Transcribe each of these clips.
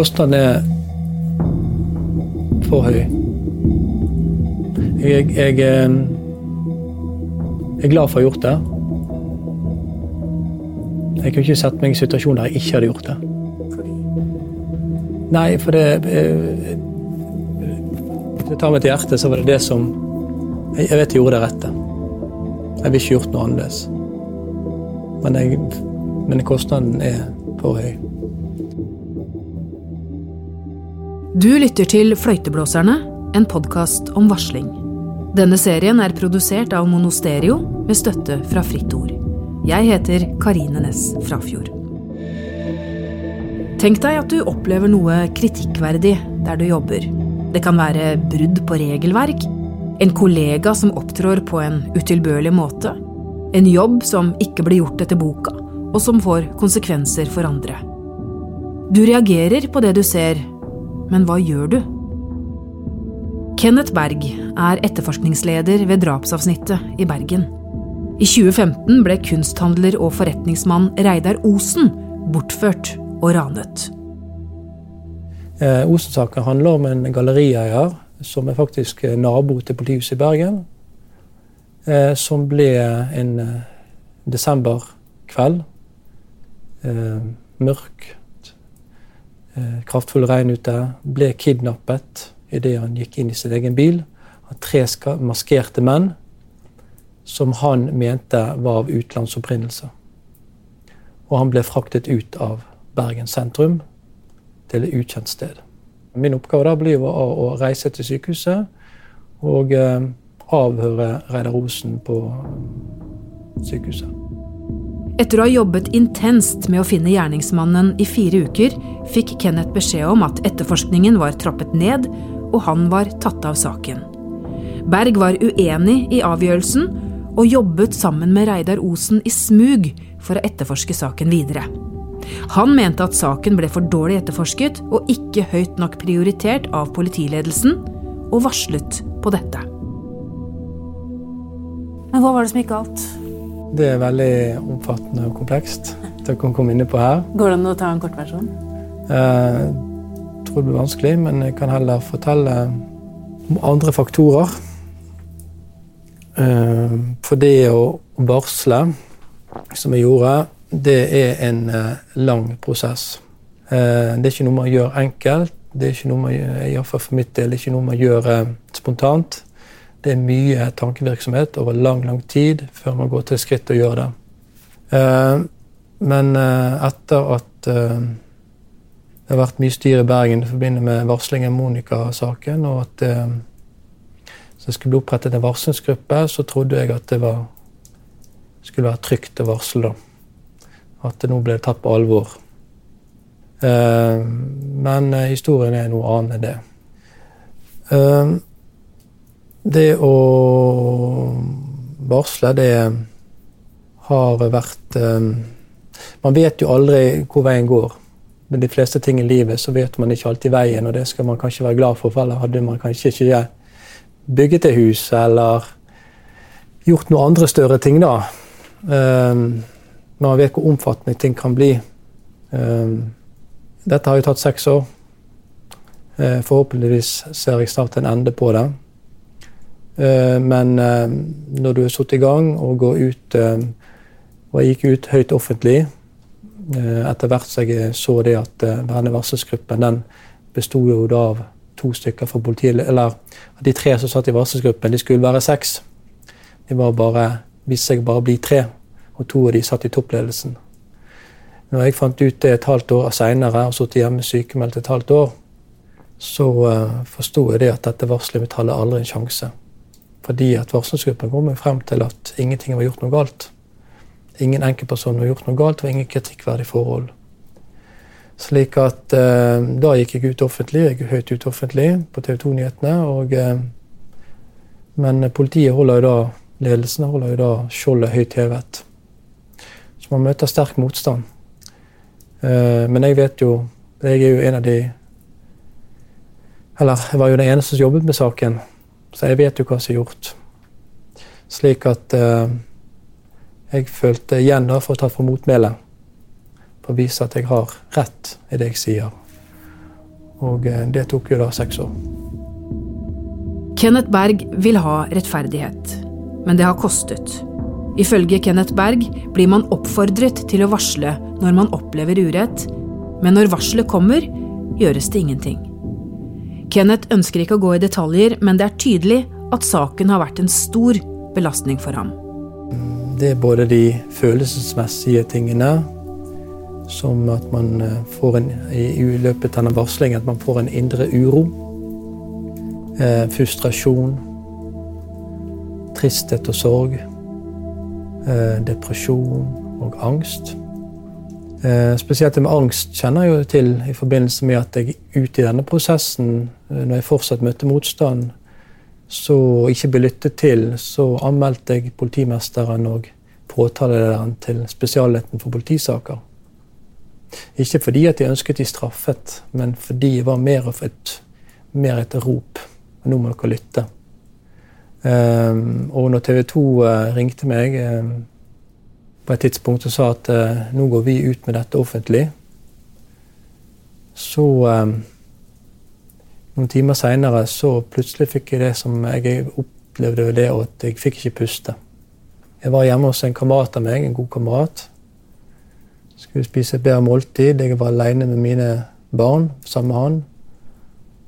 kostnaden er for høy. Jeg, jeg, jeg er glad for å ha gjort det. Jeg kunne ikke sett meg i en situasjon der jeg ikke hadde gjort det. Nei, for det Hvis jeg tar meg til hjertet, så var det det som Jeg, jeg vet jeg gjorde det rette. Jeg ville ikke gjort noe annerledes. Men, jeg, men kostnaden er for høy. Du lytter til Fløyteblåserne, en podkast om varsling. Denne serien er produsert av Monosterio med støtte fra Fritt Ord. Jeg heter Karine Næss Frafjord. Tenk deg at du opplever noe kritikkverdig der du jobber. Det kan være brudd på regelverk, en kollega som opptrår på en utilbørlig måte, en jobb som ikke blir gjort etter boka, og som får konsekvenser for andre. Du reagerer på det du ser, men hva gjør du? Kenneth Berg er etterforskningsleder ved drapsavsnittet i Bergen. I 2015 ble kunsthandler og forretningsmann Reidar Osen bortført og ranet. Eh, Osen-saken handler om en gallerieier som er faktisk nabo til politihuset i Bergen. Eh, som ble en eh, desemberkveld, eh, mørk, eh, kraftfull regn ute, ble kidnappet idet han gikk inn i sin egen bil av tre maskerte menn som han mente var av utenlandsopprinnelse. Og han ble fraktet ut av Bergen sentrum til et ukjent sted. Min oppgave da blir å reise til sykehuset og eh, avhøre Reidar Osen på sykehuset. Etter å ha jobbet intenst med å finne gjerningsmannen i fire uker, fikk Kenneth beskjed om at etterforskningen var trappet ned, og han var tatt av saken. Berg var uenig i avgjørelsen og jobbet sammen med Reidar Osen i smug for å etterforske saken videre. Han mente at saken ble for dårlig etterforsket og ikke høyt nok prioritert av politiledelsen, og varslet på dette. Men hva var det som gikk galt? Det er veldig omfattende og komplekst. Det kan komme inn på her. Går det an å ta en kortversjon? Eh, jeg tror det blir vanskelig, men jeg kan heller fortelle om andre faktorer. Eh, for det å varsle, som jeg gjorde, det er en eh, lang prosess. Eh, det er ikke noe man gjør enkelt. Det er ikke noe man, iallfall for mitt del, ikke noe man gjør spontant. Det er mye tankevirksomhet over lang, lang tid før man går til skritt og gjør det. Men etter at det har vært mye styr i Bergen i forbindelse med varslingen Monica-saken, og at så det skulle bli opprettet en varslingsgruppe, så trodde jeg at det var, skulle være trygt å varsle. da. At det nå ble tatt på alvor. Eh, men eh, historien er noe annet enn det. Eh, det å varsle, det har vært eh, Man vet jo aldri hvor veien går. Med de fleste ting i livet så vet man ikke alltid veien, og det skal man kanskje være glad for, for eller hadde man kanskje ikke bygget et hus eller gjort noen andre større ting, da. Um, man vet hvor omfattende ting kan bli. Um, dette har jo tatt seks år. Forhåpentligvis ser jeg snart en ende på det. Uh, men uh, når du er satt i gang og går ut Og jeg gikk ut høyt offentlig etter hvert som jeg så det at denne varselsgruppen den besto jo da av to stykker fra politiet, eller De tre som satt i varselsgruppen, de skulle være seks. De var bare, viste seg bare å bli tre, og to av de satt i toppledelsen. Når jeg fant ut det et halvt år seinere og sittet hjemme sykemeldt et halvt år, så uh, forsto jeg det at dette varselet mitt hadde aldri en sjanse. Fordi at varslingsgruppen kom frem til at ingenting var gjort noe galt. Ingen enkeltperson var gjort noe galt, og ingen kritikkverdige forhold. Slik at eh, Da gikk jeg ut offentlig, jeg gikk høyt ut offentlig på TV 2-nyhetene. Eh, men politiet holder jo da ledelsen holder jo da skjoldet høyt hevet. Så man møter sterk motstand. Eh, men jeg vet jo Jeg er jo en av de Eller jeg var jo den eneste som jobbet med saken, så jeg vet jo hva som er gjort. Slik at eh, jeg følte igjen da for å ta for motmæle for å vise at jeg har rett i det jeg sier. Og eh, det tok jo da seks år. Kenneth Berg vil ha rettferdighet, men det har kostet. Ifølge Kenneth Berg blir man oppfordret til å varsle når man opplever urett, men når varselet kommer, gjøres det ingenting. Kenneth ønsker ikke å gå i detaljer, men det er tydelig at saken har vært en stor belastning for ham. Det er både de følelsesmessige tingene, som at man eh, får en, i løpet av varslingen at man får en indre uro. Eh, frustrasjon. Tristhet og sorg. Eh, depresjon og angst. Eh, spesielt det med angst kjenner jeg jo til i forbindelse med at jeg ute i denne prosessen, eh, når jeg fortsatt møtte motstand, så ikke ble lyttet til, så anmeldte jeg politimesteren og påtalelederen til Spesialenheten for politisaker. Ikke fordi at jeg ønsket de straffet, men fordi jeg var mer, et, mer et rop. Nå må dere lytte. Um, og når TV 2 uh, ringte meg på et tidspunkt og sa at eh, nå går vi ut med dette offentlig, så eh, Noen timer seinere så plutselig fikk jeg det som jeg opplevde det, at jeg fikk ikke puste. Jeg var hjemme hos en kamerat av meg, en god kamerat. Skulle spise et bedre måltid. Jeg var aleine med mine barn sammen med han.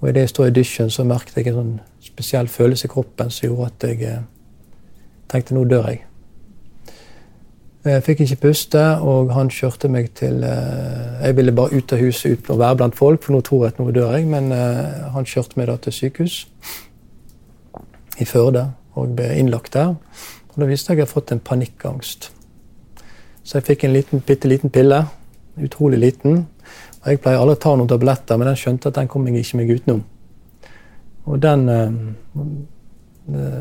Og idet jeg står i dusjen, så merket jeg en sånn spesiell følelse i kroppen som gjorde at jeg eh, tenkte nå dør jeg. Jeg fikk ikke puste, og han kjørte meg til eh, Jeg ville bare ut av huset uten å være blant folk, for nå tror jeg at nå dør jeg. Men eh, han kjørte meg da til sykehus i Førde og ble innlagt der. Og Da viste jeg at jeg hadde fått en panikkangst. Så jeg fikk en liten, bitte liten pille. Utrolig liten. Og Jeg pleier aldri å ta noen tabletter, men den skjønte at den kom jeg ikke meg utenom. Og den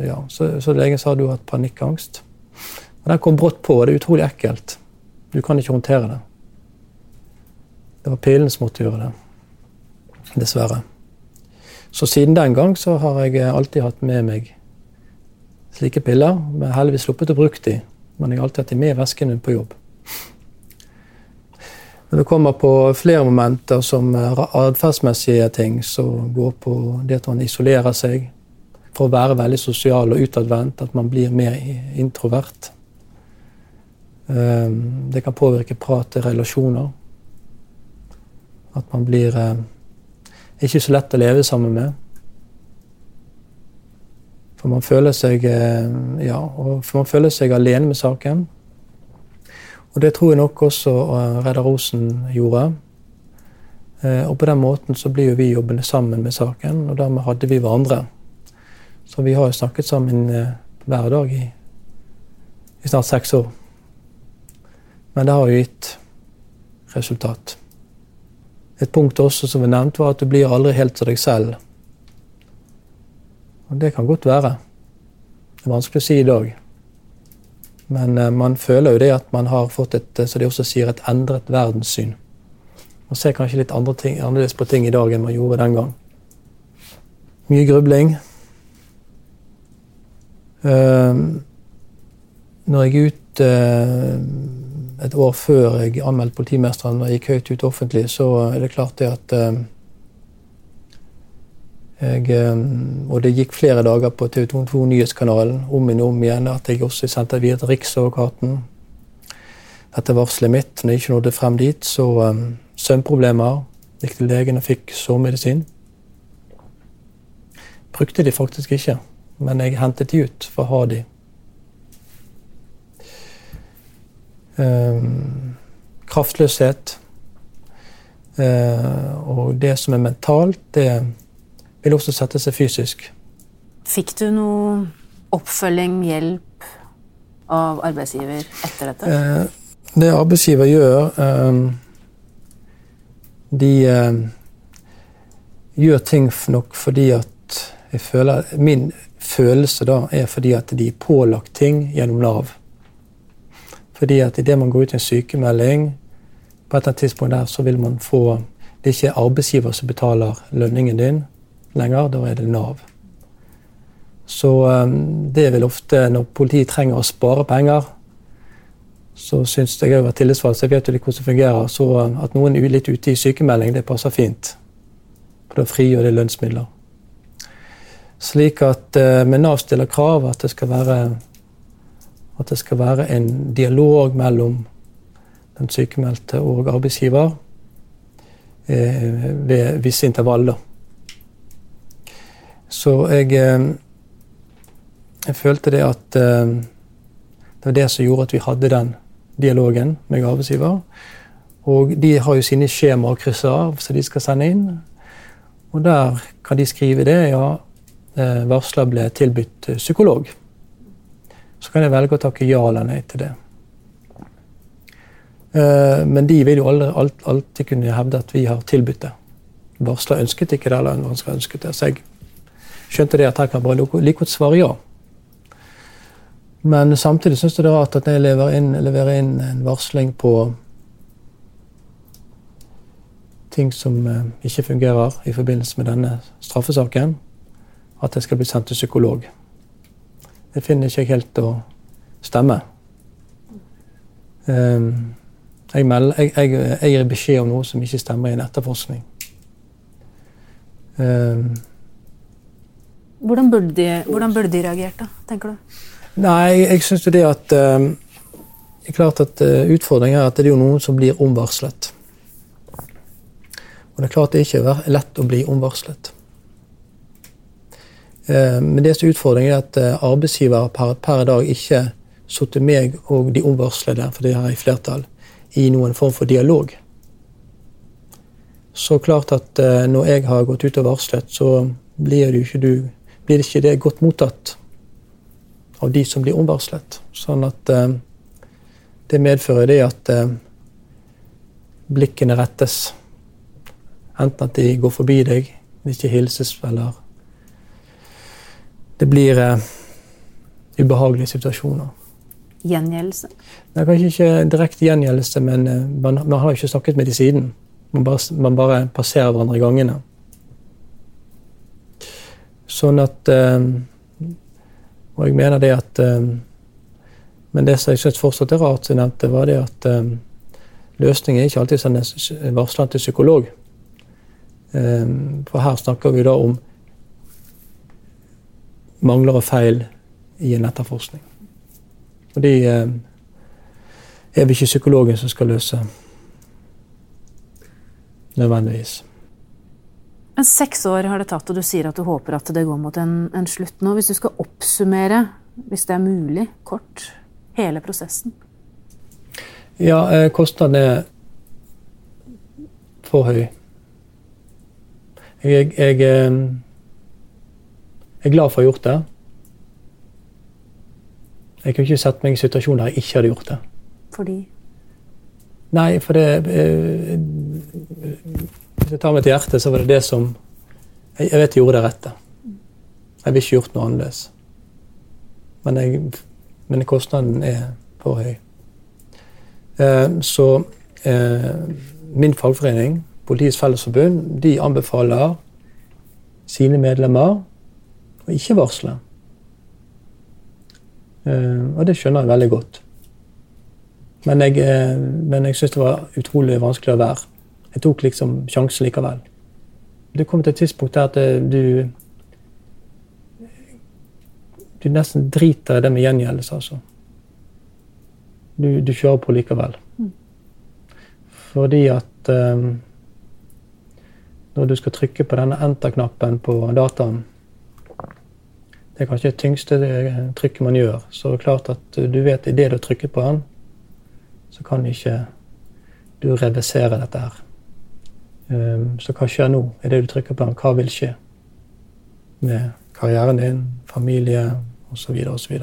Ja, så, så legen sa du har hatt panikkangst. Og Den kom brått på, og det er utrolig ekkelt. Du kan ikke håndtere det. Det var pillen som måtte gjøre det. Dessverre. Så siden den gang så har jeg alltid hatt med meg slike piller. Men heldigvis sluppet å bruke de, men jeg har alltid hatt de med i vesken min på jobb. Når det kommer på flere momenter som atferdsmessige ting, som går på det at man isolerer seg for å være veldig sosial og utadvendt, at man blir mer introvert. Ehm, det kan påvirke prat til relasjoner. At man blir eh, ikke så lett å leve sammen med. For man føler seg eh, ja, for man føler seg alene med saken. Og det tror jeg nok også Reidar Rosen gjorde. Og på den måten så blir jo vi jobbende sammen med saken, og dermed hadde vi hverandre. Så vi har jo snakket sammen hver dag i, i snart seks år. Men det har jo gitt resultat. Et punkt også som vi nevnte, var at du blir aldri helt til deg selv. Og det kan godt være. Det er vanskelig å si i dag. Men uh, man føler jo det at man har fått et så de også sier, et endret verdenssyn. Man ser kanskje litt andre ting, annerledes på ting i dag enn man gjorde den gang. Mye grubling. Uh, når jeg er ute et år før jeg anmeldte politimesteren og gikk høyt ut offentlig, så er det klart det at eh, jeg, eh, Og det gikk flere dager på TV 2 Nyhetskanalen om og om igjen at jeg også sendte videre til Riksadvokaten. Dette varselet mitt, når jeg ikke nådde frem dit, så um, søvnproblemer. Gikk til legen og fikk sovemedisin. Brukte de faktisk ikke, men jeg hentet de ut for å ha de. Kraftløshet. Eh, og det som er mentalt, det vil også sette seg fysisk. Fikk du noe oppfølging, hjelp av arbeidsgiver etter dette? Eh, det arbeidsgiver gjør De eh, gjør ting nok fordi at jeg føler Min følelse da er fordi at de er pålagt ting gjennom Nav. Fordi at idet man går ut i en sykemelding, på et eller annet tidspunkt der, så vil man få Det er ikke arbeidsgiver som betaler lønningen din lenger, da er det Nav. Så um, det vil ofte, når politiet trenger å spare penger, så syns jeg har vært tillitsvalgt, så jeg vet jo hvordan det fungerer. Så um, at noen er litt ute i sykemelding, det passer fint. For da frigjør det lønnsmidler. Slik at med Men Nav stiller krav at det skal være at det skal være en dialog mellom den sykemeldte og arbeidsgiver eh, ved visse intervaller. Så jeg, eh, jeg følte det at eh, det var det som gjorde at vi hadde den dialogen med arbeidsgiver. Og de har jo sine skjemaer å krysse av som de skal sende inn. Og der kan de skrive det. Ja, varsler ble tilbudt psykolog. Så kan jeg velge å takke ja eller nei til det. Eh, men de vil jo aldri, alltid kunne hevde at vi har tilbudt det. Varsler ønsket ikke det, eller ønsket, ønsket det. Så jeg skjønte det at her kan bare like godt svare ja. Men samtidig syns jeg det er rart at jeg leverer inn, leverer inn en varsling på ting som eh, ikke fungerer i forbindelse med denne straffesaken, at jeg skal bli sendt til psykolog. Det finner ikke helt å stemme. Um, jeg, melder, jeg, jeg, jeg, gir beskjed om noe som ikke stemmer i en etterforskning. Um, hvordan, burde de, hvordan burde de reagert, da, tenker du? Nei, jeg, syns det at um, det er klart at uh, Utfordringen er at det er jo noen som blir omvarslet. Og det er klart det ikke er lett å bli omvarslet. Uh, men det som er utfordringen, er at uh, arbeidsgiver per, per dag ikke satte meg og de omvarslede, for det er i flertall, i noen form for dialog. Så klart at eh, når jeg har gått ut og varslet, så blir det ikke, du, blir ikke det godt mottatt av de som blir omvarslet. Sånn at eh, det medfører det at eh, blikkene rettes. Enten at de går forbi deg, ikke hilses, eller Det blir ubehagelige situasjoner. Gjengjeldelse? Det er kanskje ikke direkte gjengjeldelse, men eh, man, man har ikke snakket med de siden. Man bare, man bare passerer hverandre i gangene. Sånn at eh, Og jeg mener det at eh, Men det som jeg syns fortsatt er rart, som jeg nevnte, var det at løsningen er ikke alltid å sende varsleren til psykolog. For her snakker vi da om mangler og feil i en etterforskning. Fordi eh, er vi ikke psykologen som skal løse nødvendigvis. Men Seks år har det tatt, og du sier at du håper at det går mot en, en slutt nå. Hvis du skal oppsummere, hvis det er mulig, kort, hele prosessen? Ja, eh, kostnaden er for høy. Jeg, jeg, jeg, eh, er glad for å ha gjort det. Jeg kunne ikke sett meg i en situasjon der jeg ikke hadde gjort det. Fordi? Nei, for det eh, Hvis jeg tar meg til hjertet, så var det det som Jeg, jeg vet jeg gjorde det rette. Jeg ville ikke gjort noe annerledes. Men, jeg, men kostnaden er for høy. Eh, så eh, min fagforening, Politiets Fellesforbund, de anbefaler sine medlemmer å ikke varsle. Eh, og det skjønner jeg veldig godt. Men jeg, eh, men jeg syns det var utrolig vanskelig å være. Jeg tok liksom sjansen likevel. Det kom til et tidspunkt der at eh, du Du nesten driter i det med gjengjeldelse, altså. Du, du, kjører på likevel. Mm. Fordi at um, når du skal trykke på denne enter-knappen på dataen det er kanskje det tyngste trykket man gjør. Så det er klart at du vet idet du trykker på den, så kan ikke du reversere dette her. Um, så hva skjer nå idet du trykker på den? Hva vil skje med karrieren din, familie osv. osv.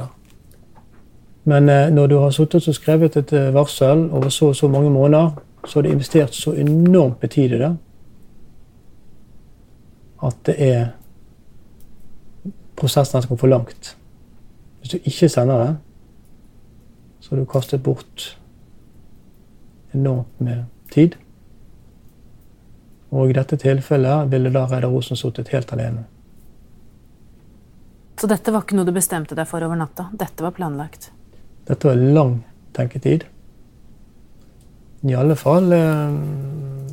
Men eh, når du har sittet og skrevet et eh, varsel over så og så mange måneder, så har du investert så enormt med tid i det at det er prosessen skal gå for langt. Hvis du ikke sender det, så har du kastet bort enormt med tid. Og i dette tilfellet ville da Reidar Osen sittet helt alene. Så dette var ikke noe du bestemte deg for over natta? Dette var planlagt? Dette var lang tenketid. I alle fall eh,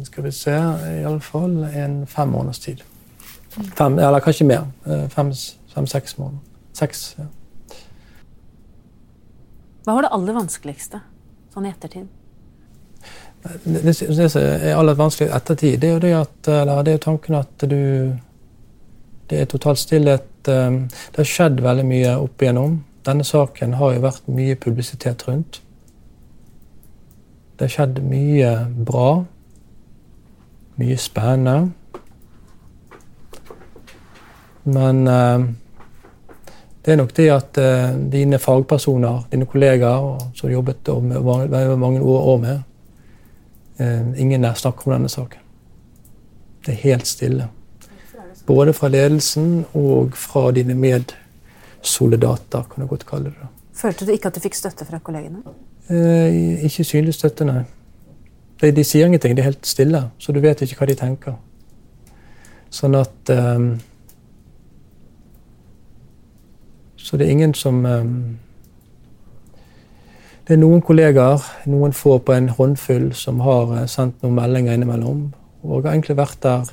Skal vi se I alle fall en fem måneders tid. Fem, eller kanskje mer. Fem-seks fem, måneder. Seks, ja. Hva var det aller vanskeligste sånn i ettertid? Det, som er aller vanskeligst ettertid, det er jo det at, eller det er tanken at du Det er totalt stillhet. Det har skjedd veldig mye opp igjennom. Denne saken har jo vært mye publisitet rundt. Det har skjedd mye bra. Mye spennende. Men eh, det er nok det at uh, dine fagpersoner, dine kollegaer som du jobbet med mange år med uh, Ingen snakker om denne saken. Det er helt stille. Både fra ledelsen og fra dine medsoldater, kan du godt kalle det. Følte du ikke at du fikk støtte fra kollegene? Uh, ikke synlig støtte, nei. De, de, sier ingenting, de er helt stille, så du vet ikke hva de tenker. Sånn at um, Så det er ingen som um, Det er noen kollegaer, noen få på en håndfull, som har uh, sendt noen meldinger innimellom. Og har egentlig vært der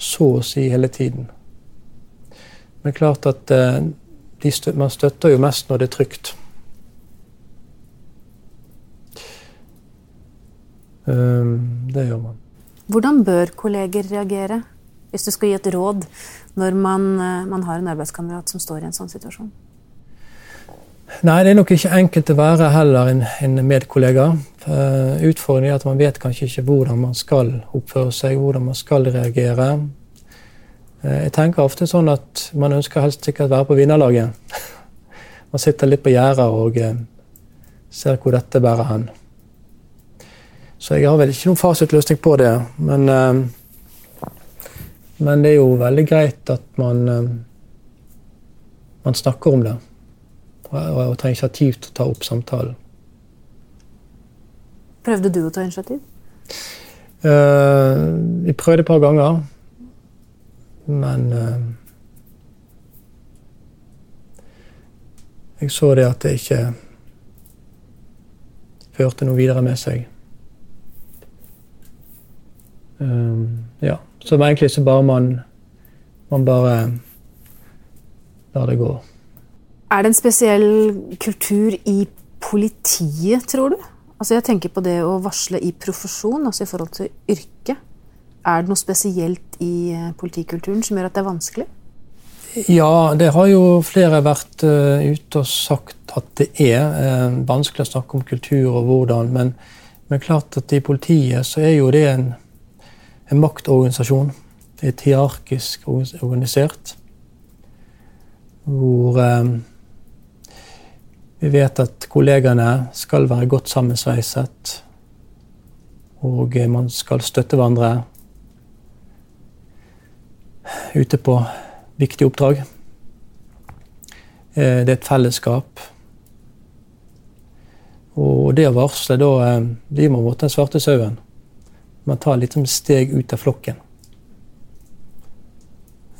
så å si hele tiden. Men klart at uh, støt, man støtter jo mest når det er trygt. Det gjør man. Hvordan bør kolleger reagere, hvis du skal gi et råd når man, eh, man har en arbeidskamerat som står i en sånn situasjon? Nei, det er nok ikke enkelt å være heller en, en medkollega. Uh, utfordringen er at man vet kanskje ikke hvordan man skal oppføre seg, hvordan man skal reagere. Uh, jeg tenker ofte sånn at man ønsker helst sikkert være på vinnerlaget. man sitter litt på gjerdet og ser hvor dette bærer hen. Så jeg har vel ikke noen fasitløsning på det. Men, men det er jo veldig greit at man, uh, man snakker om det. Og, og, tar initiativ til å ta opp samtalen. Prøvde du å ta initiativ? Uh, jeg prøvde et par ganger, men Jeg så det at det ikke førte noe videre med seg. Um, ja. Så egentlig så bare man Man bare lar det gå. Er det en spesiell kultur i politiet, tror du? Altså Jeg tenker på det å varsle i profesjon, altså i forhold til yrke. Er det noe spesielt i eh, politikulturen som gjør at det er vanskelig? Ja, det har jo flere vært uh, ute og sagt at det er uh, vanskelig å snakke om kultur og hvordan, men, men klart at i politiet så er jo det en en maktorganisasjon. Det er hierarkisk organisert. Hvor eh, vi vet at kollegaene skal være godt sammensveiset. Og eh, man skal støtte hverandre ute på viktige oppdrag. Eh, det er et fellesskap. Og det å varsle, da blir man mot den svarte sauen. Man tar litt sånn steg ut av flokken.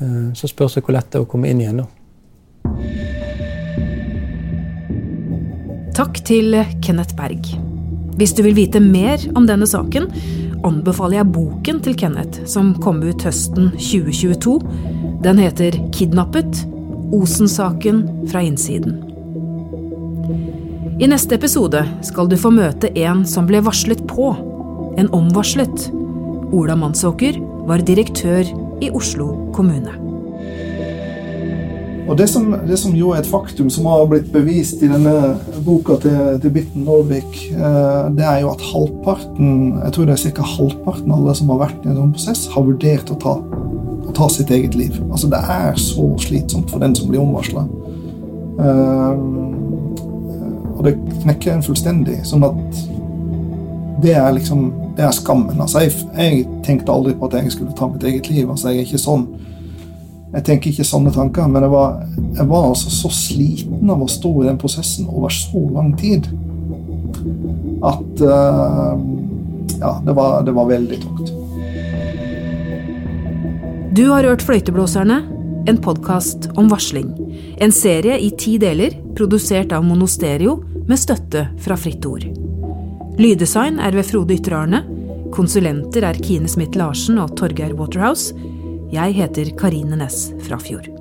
Eh, så spørs det hvor lett det er å komme inn igjen, da. Takk til Kenneth Berg. Hvis du vil vite mer om denne saken, anbefaler jeg boken til Kenneth, som kom ut høsten 2022. Den heter 'Kidnappet Osen-saken fra innsiden'. I neste episode skal du få møte en som ble varslet på en omvarslet. Ola Mannsåker var direktør i Oslo kommune. Og det som, det som, jo er et faktum, som har blitt bevist i denne boka til, til Bitten Norvik, eh, det er jo at halvparten jeg tror det er ca. halvparten av alle som har vært i en sånn prosess, har vurdert å ta, å ta, sitt eget liv. Altså Det er så slitsomt for den som blir omvarsla. Eh, og det knekker en fullstendig. Sånn at det er liksom det er skammen. Altså, jeg, jeg, tenkte aldri på at jeg skulle ta mitt eget liv. Altså, jeg er ikke sånn. Jeg tenker ikke sånne tanker, men jeg var, jeg var altså så sliten av å stå i den prosessen over så lang tid at uh, Ja, det var, det var veldig tungt. Du har hørt Fløyteblåserne, en podkast om varsling. En serie i ti deler, produsert av Monosterio med støtte fra Fritt Ord. Lyddesign er ved Frode Ytterarne. Konsulenter er Kine Smith Larsen og Torgeir Waterhouse. Jeg heter Karine Næss Frafjord.